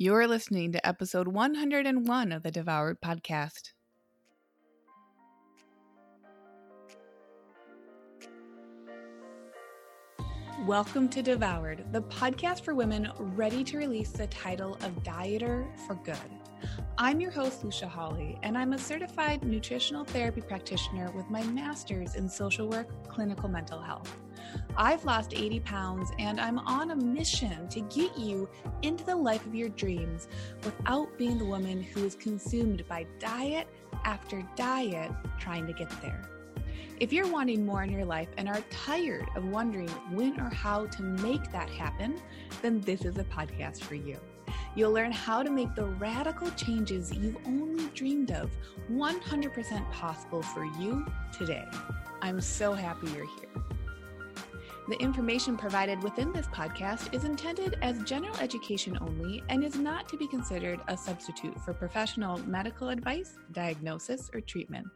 You're listening to episode 101 of the Devoured podcast. Welcome to Devoured, the podcast for women ready to release the title of Dieter for Good. I'm your host, Lucia Hawley, and I'm a certified nutritional therapy practitioner with my master's in social work, clinical mental health. I've lost 80 pounds and I'm on a mission to get you into the life of your dreams without being the woman who is consumed by diet after diet trying to get there. If you're wanting more in your life and are tired of wondering when or how to make that happen, then this is a podcast for you. You'll learn how to make the radical changes you've only dreamed of 100% possible for you today. I'm so happy you're here. The information provided within this podcast is intended as general education only and is not to be considered a substitute for professional medical advice, diagnosis, or treatment.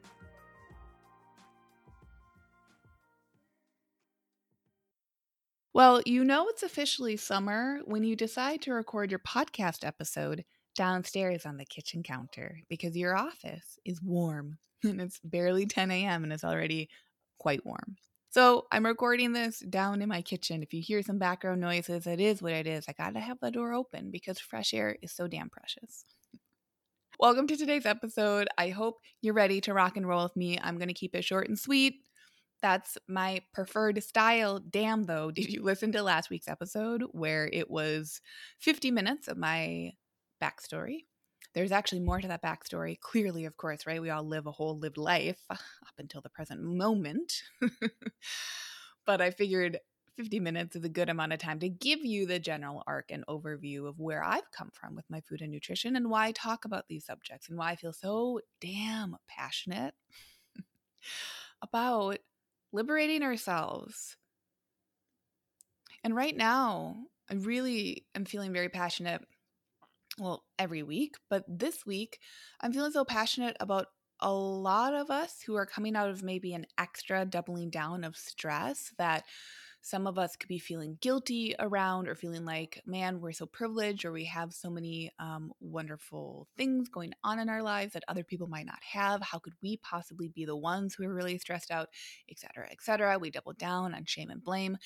Well, you know it's officially summer when you decide to record your podcast episode downstairs on the kitchen counter because your office is warm and it's barely 10 a.m. and it's already quite warm. So I'm recording this down in my kitchen. If you hear some background noises, it is what it is. I gotta have the door open because fresh air is so damn precious. Welcome to today's episode. I hope you're ready to rock and roll with me. I'm gonna keep it short and sweet. That's my preferred style. Damn, though, did you listen to last week's episode where it was 50 minutes of my backstory? There's actually more to that backstory. Clearly, of course, right? We all live a whole lived life up until the present moment. but I figured 50 minutes is a good amount of time to give you the general arc and overview of where I've come from with my food and nutrition and why I talk about these subjects and why I feel so damn passionate about liberating ourselves. And right now, I really am feeling very passionate. Well, every week, but this week, I'm feeling so passionate about a lot of us who are coming out of maybe an extra doubling down of stress that some of us could be feeling guilty around or feeling like, man, we're so privileged or we have so many um, wonderful things going on in our lives that other people might not have. How could we possibly be the ones who are really stressed out, et cetera, et cetera? We double down on shame and blame.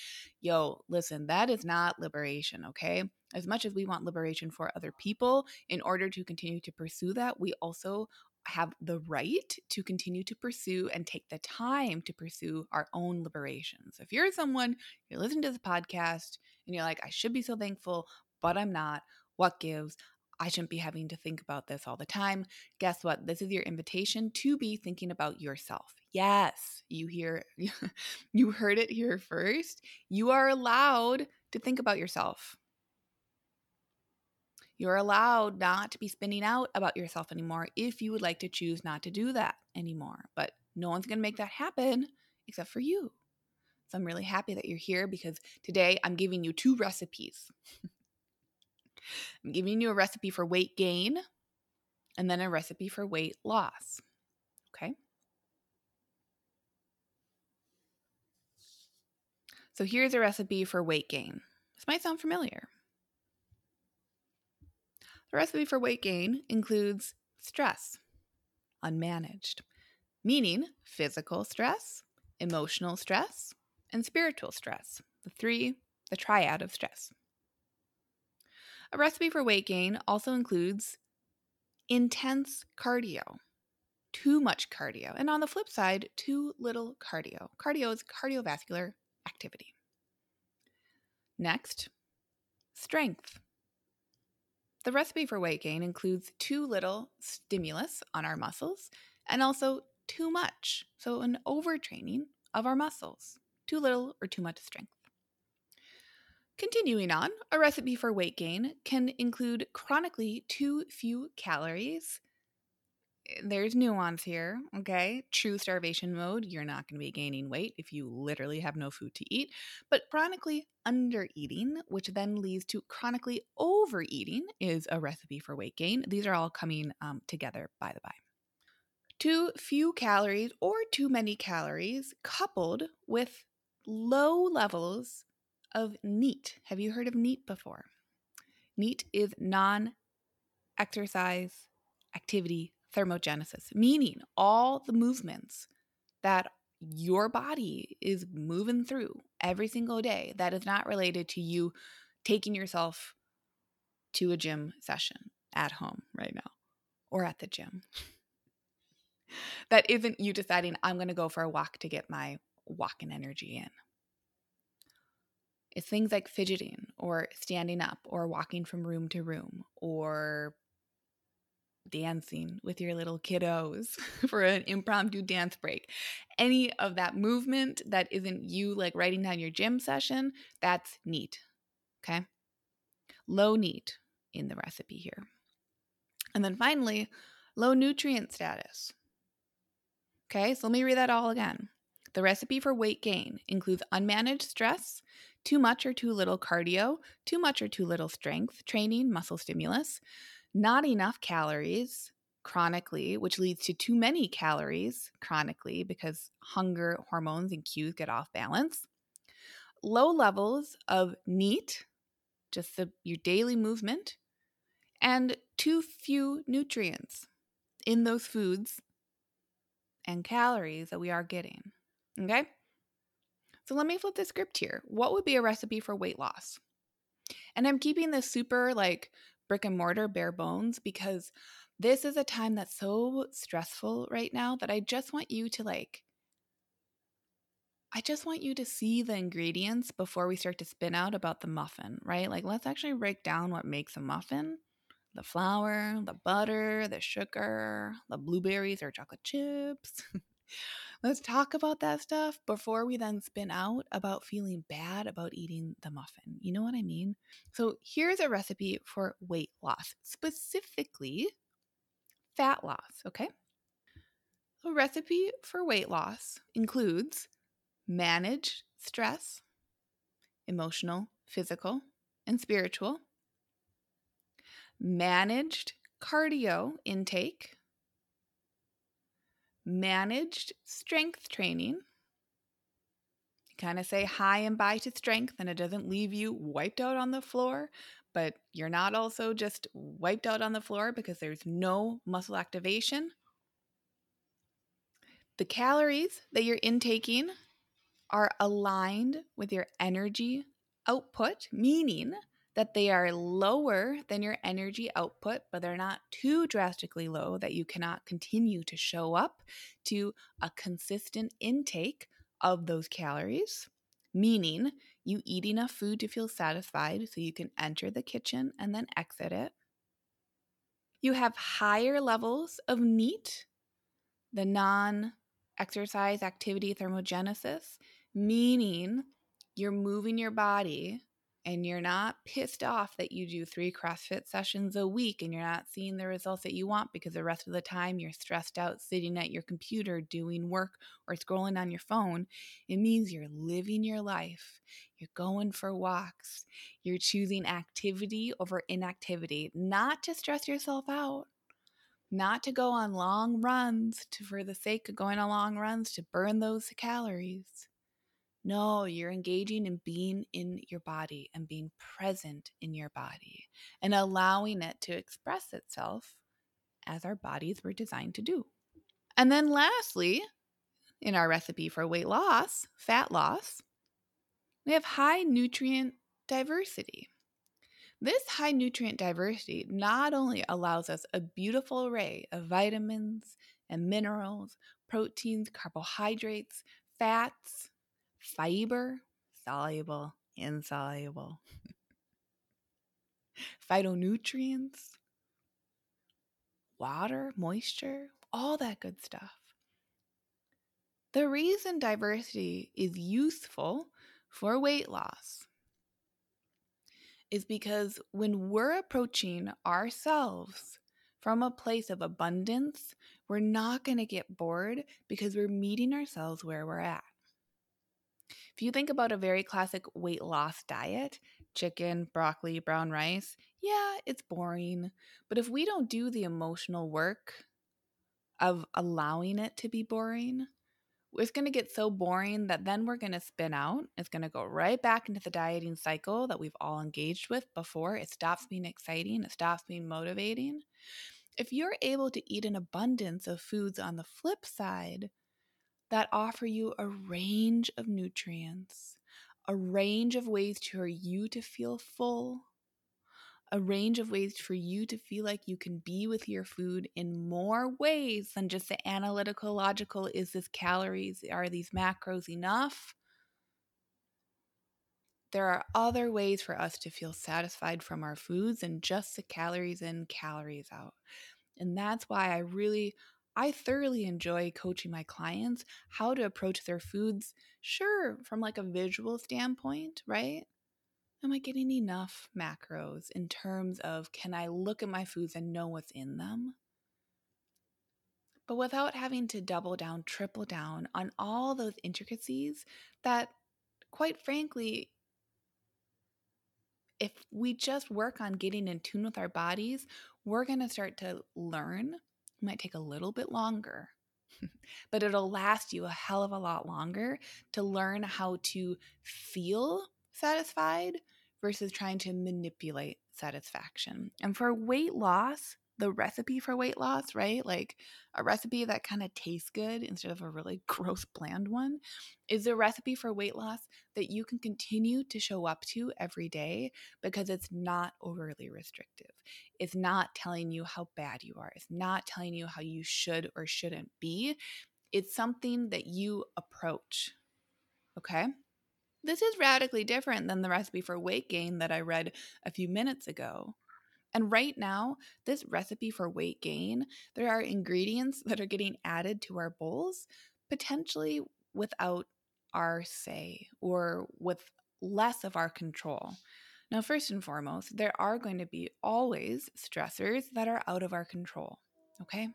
Yo, listen, that is not liberation, okay? As much as we want liberation for other people, in order to continue to pursue that, we also have the right to continue to pursue and take the time to pursue our own liberations. If you're someone, you're listening to this podcast and you're like, I should be so thankful, but I'm not, what gives? I shouldn't be having to think about this all the time. Guess what? This is your invitation to be thinking about yourself. Yes, you hear you heard it here first. You are allowed to think about yourself. You're allowed not to be spinning out about yourself anymore if you would like to choose not to do that anymore. But no one's going to make that happen except for you. So I'm really happy that you're here because today I'm giving you two recipes. I'm giving you a recipe for weight gain and then a recipe for weight loss. Okay. So here's a recipe for weight gain. This might sound familiar. The recipe for weight gain includes stress, unmanaged, meaning physical stress, emotional stress, and spiritual stress. The three, the triad of stress. A recipe for weight gain also includes intense cardio, too much cardio, and on the flip side, too little cardio. Cardio is cardiovascular activity. Next, strength. The recipe for weight gain includes too little stimulus on our muscles and also too much, so an overtraining of our muscles, too little or too much strength. Continuing on, a recipe for weight gain can include chronically too few calories there's nuance here, okay? True starvation mode, you're not going to be gaining weight if you literally have no food to eat. But chronically under eating, which then leads to chronically overeating, is a recipe for weight gain. These are all coming um, together, by the by. Too few calories or too many calories coupled with low levels of NEAT. Have you heard of NEAT before? NEAT is non exercise activity thermogenesis, meaning all the movements that your body is moving through every single day that is not related to you taking yourself to a gym session at home right now or at the gym. that isn't you deciding, I'm going to go for a walk to get my walking energy in. It's things like fidgeting or standing up or walking from room to room or dancing with your little kiddos for an impromptu dance break. Any of that movement that isn't you like writing down your gym session, that's NEAT. Okay. Low NEAT in the recipe here. And then finally, low nutrient status. Okay, so let me read that all again. The recipe for weight gain includes unmanaged stress, too much or too little cardio, too much or too little strength training, muscle stimulus, not enough calories chronically, which leads to too many calories chronically because hunger hormones and cues get off balance, low levels of NEAT, just the, your daily movement, and too few nutrients in those foods and calories that we are getting. Okay? So let me flip the script here. What would be a recipe for weight loss? And I'm keeping this super like brick and mortar, bare bones, because this is a time that's so stressful right now that I just want you to like, I just want you to see the ingredients before we start to spin out about the muffin, right? Like, let's actually break down what makes a muffin the flour, the butter, the sugar, the blueberries or chocolate chips. Let's talk about that stuff before we then spin out about feeling bad about eating the muffin. You know what I mean? So, here's a recipe for weight loss, specifically fat loss, okay? A recipe for weight loss includes manage stress, emotional, physical, and spiritual, managed cardio intake, managed strength training. You kind of say hi and bye to strength, and it doesn't leave you wiped out on the floor, but you're not also just wiped out on the floor because there's no muscle activation. The calories that you're intaking are aligned with your energy output, meaning that they are lower than your energy output, but they're not too drastically low that you cannot continue to show up to a consistent intake of those calories, meaning you eat enough food to feel satisfied so you can enter the kitchen and then exit it. You have higher levels of NEAT, the non exercise activity thermogenesis, meaning you're moving your body and you're not pissed off that you do three CrossFit sessions a week and you're not seeing the results that you want because the rest of the time you're stressed out sitting at your computer doing work or scrolling on your phone, it means you're living your life. You're going for walks. You're choosing activity over inactivity, not to stress yourself out, not to go on long runs to, for the sake of going on long runs to burn those calories no, you're engaging in being in your body and being present in your body and allowing it to express itself as our bodies were designed to do. And then, lastly, in our recipe for weight loss, fat loss, we have high nutrient diversity. This high nutrient diversity not only allows us a beautiful array of vitamins and minerals, proteins, carbohydrates, fats, fiber, soluble, insoluble, phytonutrients, water, moisture, all that good stuff. The reason diversity is useful for weight loss is because when we're approaching ourselves from a place of abundance, we're not going to get bored because we're meeting ourselves where we're at. If you think about a very classic weight loss diet, chicken, broccoli, brown rice, yeah, it's boring. But if we don't do the emotional work of allowing it to be boring, it's going to get so boring that then we're going to spin out. It's going to go right back into the dieting cycle that we've all engaged with before. It stops being exciting, it stops being motivating. If you're able to eat an abundance of foods on the flip side that offer you a range of nutrients, a range of ways for you to feel full, a range of ways for you to feel like you can be with your food in more ways than just the analytical, logical is this calories, are these macros enough? There are other ways for us to feel satisfied from our foods than just the calories in, calories out. And that's why I really, I thoroughly enjoy coaching my clients how to approach their foods, sure, from like a visual standpoint, right? am I getting enough macros in terms of can I look at my foods and know what's in them? But without having to double down, triple down on all those intricacies that, quite frankly, if we just work on getting in tune with our bodies, we're going to start to learn. It might take a little bit longer, but it'll last you a hell of a lot longer to learn how to feel satisfied versus trying to manipulate satisfaction. And for weight loss, the recipe for weight loss, right? Like a recipe that kind of tastes good instead of a really gross, bland one, is a recipe for weight loss that you can continue to show up to every day because it's not overly restrictive. It's not telling you how bad you are, it's not telling you how you should or shouldn't be. It's something that you approach. Okay. This is radically different than the recipe for weight gain that I read a few minutes ago. And right now, this recipe for weight gain, there are ingredients that are getting added to our bowls, potentially without our say or with less of our control. Now, first and foremost, there are going to be always stressors that are out of our control, okay?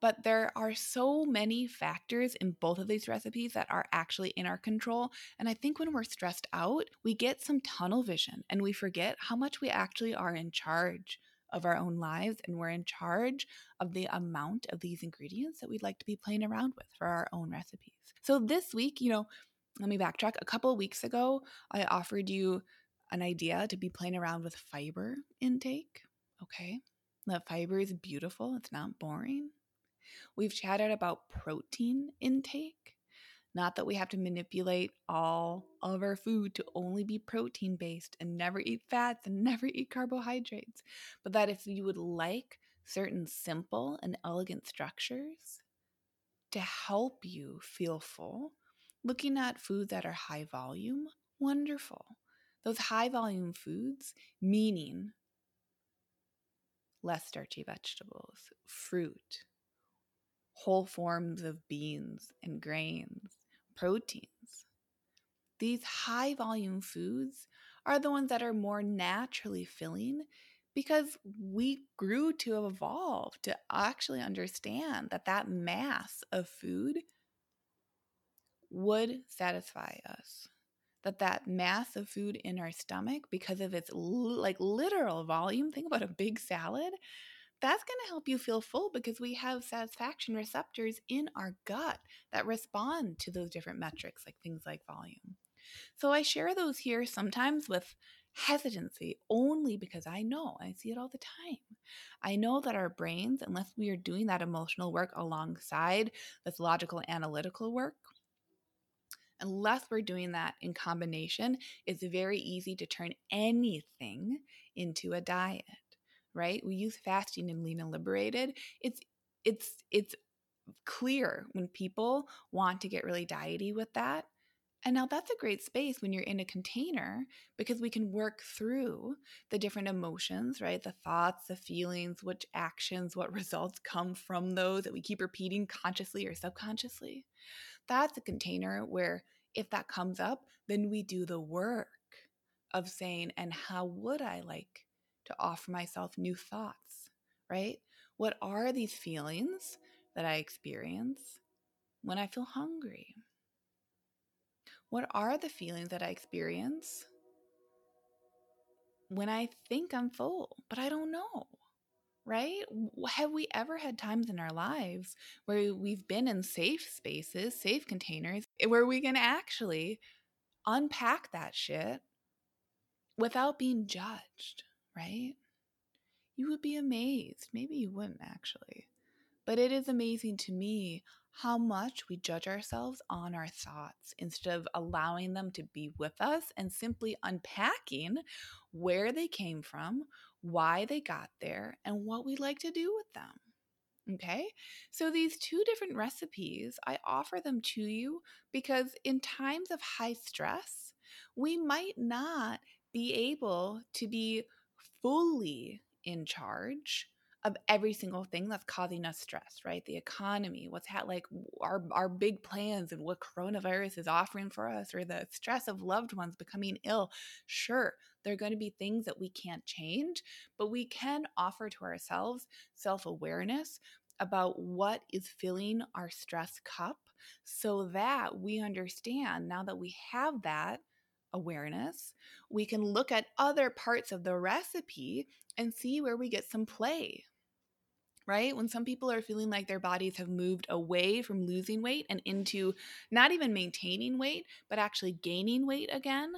But there are so many factors in both of these recipes that are actually in our control. And I think when we're stressed out, we get some tunnel vision and we forget how much we actually are in charge of our own lives and we're in charge of the amount of these ingredients that we'd like to be playing around with for our own recipes. So this week, you know, let me backtrack. A couple weeks ago, I offered you an idea to be playing around with fiber intake. Okay. That fiber is beautiful, it's not boring. We've chatted about protein intake. Not that we have to manipulate all of our food to only be protein based and never eat fats and never eat carbohydrates, but that if you would like certain simple and elegant structures to help you feel full, looking at foods that are high volume, wonderful. Those high volume foods, meaning less starchy vegetables, fruit, whole forms of beans and grains, proteins. These high volume foods are the ones that are more naturally filling because we grew to evolve to actually understand that that mass of food would satisfy us that that mass of food in our stomach because of its like literal volume think about a big salad that's going to help you feel full because we have satisfaction receptors in our gut that respond to those different metrics, like things like volume. So I share those here sometimes with hesitancy only because I know, I see it all the time. I know that our brains, unless we are doing that emotional work alongside this logical analytical work, unless we're doing that in combination, it's very easy to turn anything into a diet right? We use fasting in lean and liberated. It's it's it's clear when people want to get really diety with that. And now that's a great space when you're in a container because we can work through the different emotions, right? The thoughts, the feelings, which actions, what results come from those that we keep repeating consciously or subconsciously. That's a container where if that comes up, then we do the work of saying, and how would I like to offer myself new thoughts, right? What are these feelings that I experience when I feel hungry? What are the feelings that I experience when I think I'm full, but I don't know, right? Have we ever had times in our lives where we've been in safe spaces, safe containers, eh, where we can actually unpack that shit without being judged, right? You would be amazed. Maybe you wouldn't actually. But it is amazing to me how much we judge ourselves on our thoughts instead of allowing them to be with us and simply unpacking where they came from, why they got there, and what we'd like to do with them. Okay, so these two different recipes, I offer them to you because in times of high stress, we might not be able to be fully in charge of every single thing that's causing us stress, right? The economy, what's ha- like our our big plans and what coronavirus is offering for us or the stress of loved ones becoming ill. Sure, there're going to be things that we can't change, but we can offer to ourselves self-awareness about what is filling our stress cup so that we understand now that we have that awareness, we can look at other parts of the recipe and see where we get some play, right? When some people are feeling like their bodies have moved away from losing weight and into not even maintaining weight, but actually gaining weight again,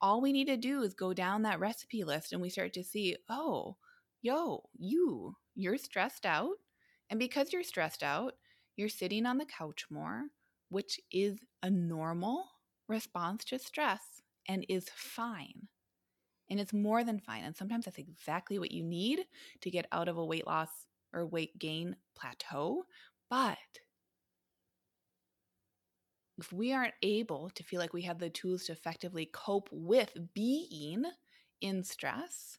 all we need to do is go down that recipe list and we start to see, oh, yo, you, you're stressed out. And because you're stressed out, you're sitting on the couch more, which is a normal response to stress and is fine. And it's more than fine. And sometimes that's exactly what you need to get out of a weight loss or weight gain plateau. But if we aren't able to feel like we have the tools to effectively cope with being in stress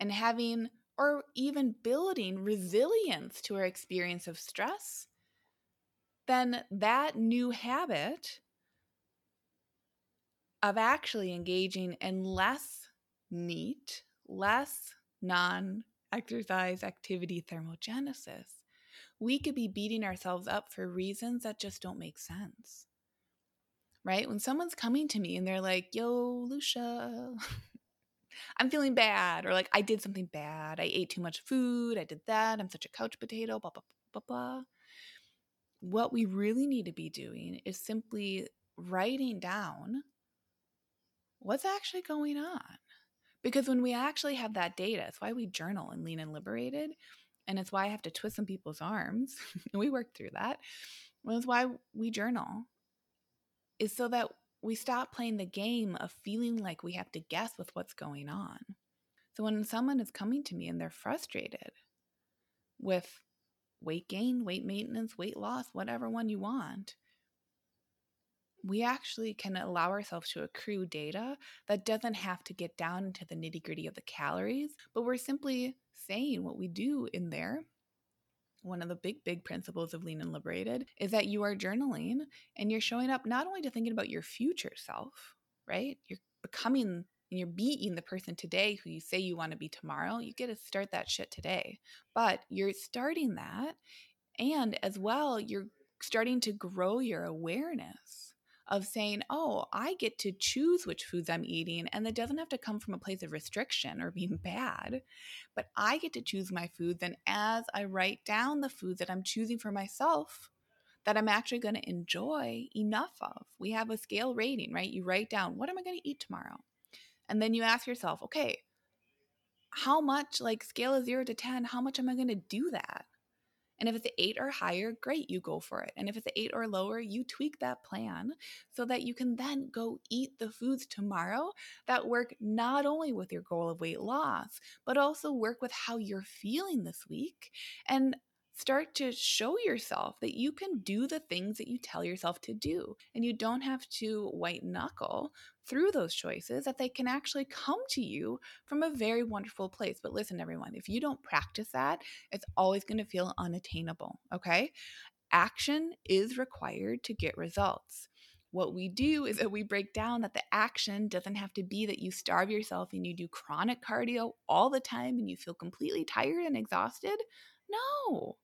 and having or even building resilience to our experience of stress, then that new habit of actually engaging in less NEAT, less non exercise activity thermogenesis, we could be beating ourselves up for reasons that just don't make sense. Right? When someone's coming to me and they're like, yo, Lucia, I'm feeling bad, or like I did something bad, I ate too much food, I did that, I'm such a couch potato, blah, blah, blah, blah. What we really need to be doing is simply writing down what's actually going on. Because when we actually have that data, it's why we journal and lean and liberated. And it's why I have to twist some people's arms. and we work through that. Well, it's why we journal, is so that we stop playing the game of feeling like we have to guess with what's going on. So when someone is coming to me and they're frustrated with weight gain, weight maintenance, weight loss, whatever one you want, we actually can allow ourselves to accrue data that doesn't have to get down into the nitty gritty of the calories, but we're simply saying what we do in there. One of the big, big principles of Lean and Liberated is that you are journaling and you're showing up not only to thinking about your future self, right? You're becoming and you're being the person today who you say you want to be tomorrow. You get to start that shit today. But you're starting that. And as well, you're starting to grow your awareness of saying, oh, I get to choose which foods I'm eating. And that doesn't have to come from a place of restriction or being bad, but I get to choose my foods. And as I write down the foods that I'm choosing for myself, that I'm actually going to enjoy enough of. We have a scale rating, right? You write down, what am I going to eat tomorrow? And then you ask yourself, okay, how much, like scale of zero to 10, how much am I going to do that? And if it's eight or higher, great, you go for it. And if it's eight or lower, you tweak that plan so that you can then go eat the foods tomorrow that work not only with your goal of weight loss, but also work with how you're feeling this week and start to show yourself that you can do the things that you tell yourself to do. And you don't have to white knuckle through those choices, that they can actually come to you from a very wonderful place. But listen, everyone, if you don't practice that, it's always going to feel unattainable. Okay. Action is required to get results. What we do is that we break down that the action doesn't have to be that you starve yourself and you do chronic cardio all the time and you feel completely tired and exhausted. No,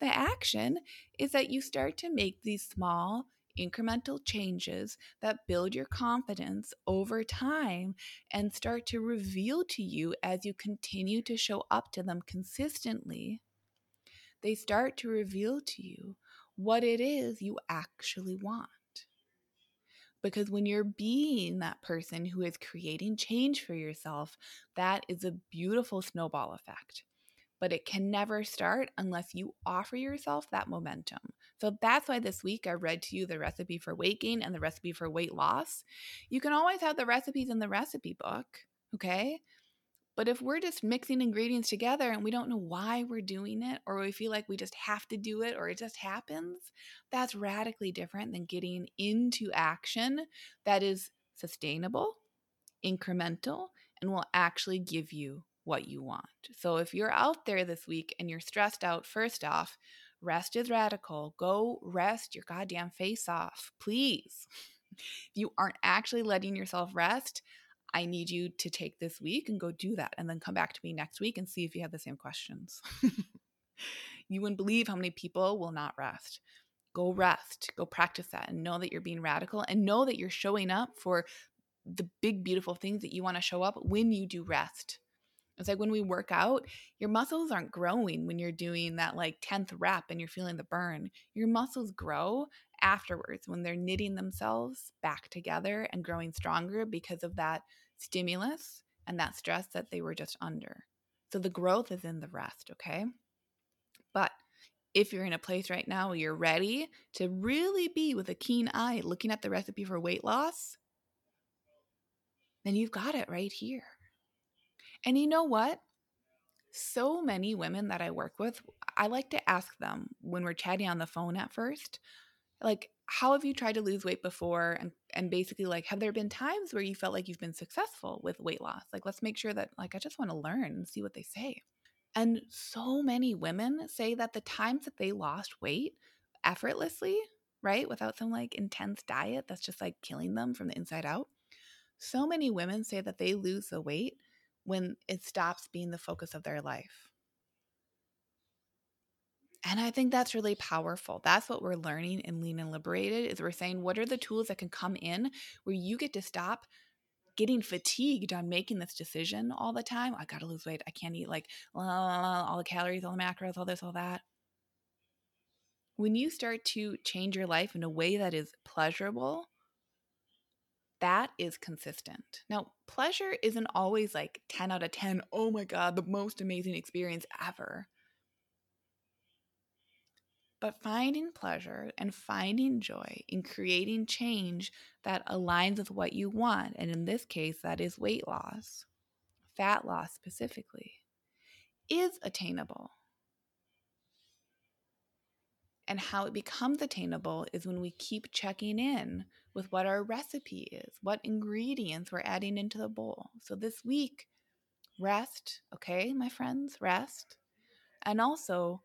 the action is that you start to make these small, incremental changes that build your confidence over time and start to reveal to you as you continue to show up to them consistently. They start to reveal to you what it is you actually want. Because when you're being that person who is creating change for yourself, that is a beautiful snowball effect. But it can never start unless you offer yourself that momentum. So that's why this week I read to you the recipe for weight gain and the recipe for weight loss. You can always have the recipes in the recipe book, okay? But if we're just mixing ingredients together and we don't know why we're doing it, or we feel like we just have to do it, or it just happens, that's radically different than getting into action that is sustainable, incremental, and will actually give you what you want. So if you're out there this week and you're stressed out, first off, rest is radical. Go rest your goddamn face off, please. If you aren't actually letting yourself rest, I need you to take this week and go do that and then come back to me next week and see if you have the same questions. you wouldn't believe how many people will not rest. Go rest, go practice that and know that you're being radical and know that you're showing up for the big, beautiful things that you want to show up when you do rest. It's like when we work out, your muscles aren't growing when you're doing that like 10th rep and you're feeling the burn. Your muscles grow afterwards when they're knitting themselves back together and growing stronger because of that stimulus and that stress that they were just under. So the growth is in the rest, okay? But if you're in a place right now where you're ready to really be with a keen eye looking at the recipe for weight loss, then you've got it right here. And you know what? So many women that I work with, I like to ask them when we're chatting on the phone at first, like, how have you tried to lose weight before? and and basically like have there been times where you felt like you've been successful with weight loss? Like let's make sure that like i just want to learn and see what they say. And so many women say that the times that they lost weight effortlessly right without some like intense diet that's just like killing them from the inside out so many women say that they lose the weight when it stops being the focus of their life and I think that's really powerful. That's what we're learning in Lean and Liberated is we're saying what are the tools that can come in where you get to stop getting fatigued on making this decision all the time. I got to lose weight. I can't eat like all the calories, all the macros, all this, all that. When you start to change your life in a way that is pleasurable, that is consistent. Now, pleasure isn't always like 10 out of 10. Oh my God, the most amazing experience ever. But finding pleasure and finding joy in creating change that aligns with what you want, and in this case, that is weight loss, fat loss specifically, is attainable. And how it becomes attainable is when we keep checking in with what our recipe is, what ingredients we're adding into the bowl. So this week, rest, okay, my friends, rest. And also,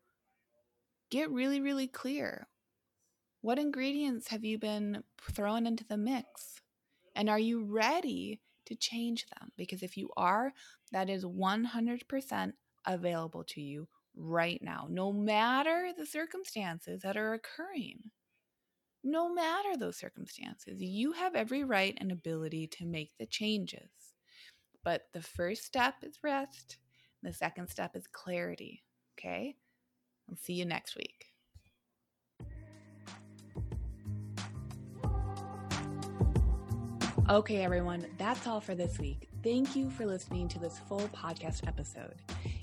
get really, really clear. What ingredients have you been throwing into the mix? And are you ready to change them? Because if you are, that is 100% available to you right now, no matter the circumstances that are occurring. No matter those circumstances, you have every right and ability to make the changes. But the first step is rest, the second step is clarity. Okay? I'll see you next week. Okay, everyone, that's all for this week. Thank you for listening to this full podcast episode.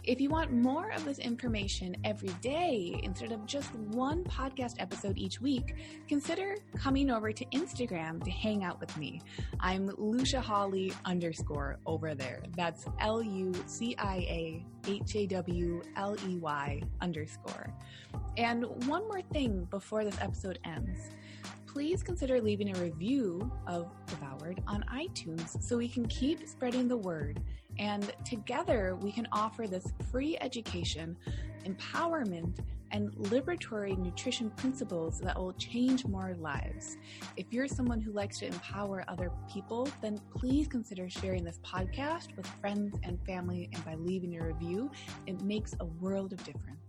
If you want more of this information every day instead of just one podcast episode each week, consider coming over to Instagram to hang out with me. I'm Lucia Hawley underscore over there. That's L U C I A H A W L E Y underscore. And one more thing before this episode ends please consider leaving a review of Devoured on iTunes so we can keep spreading the word. And together we can offer this free education, empowerment, and liberatory nutrition principles that will change more lives. If you're someone who likes to empower other people, then please consider sharing this podcast with friends and family. And by leaving a review, it makes a world of difference.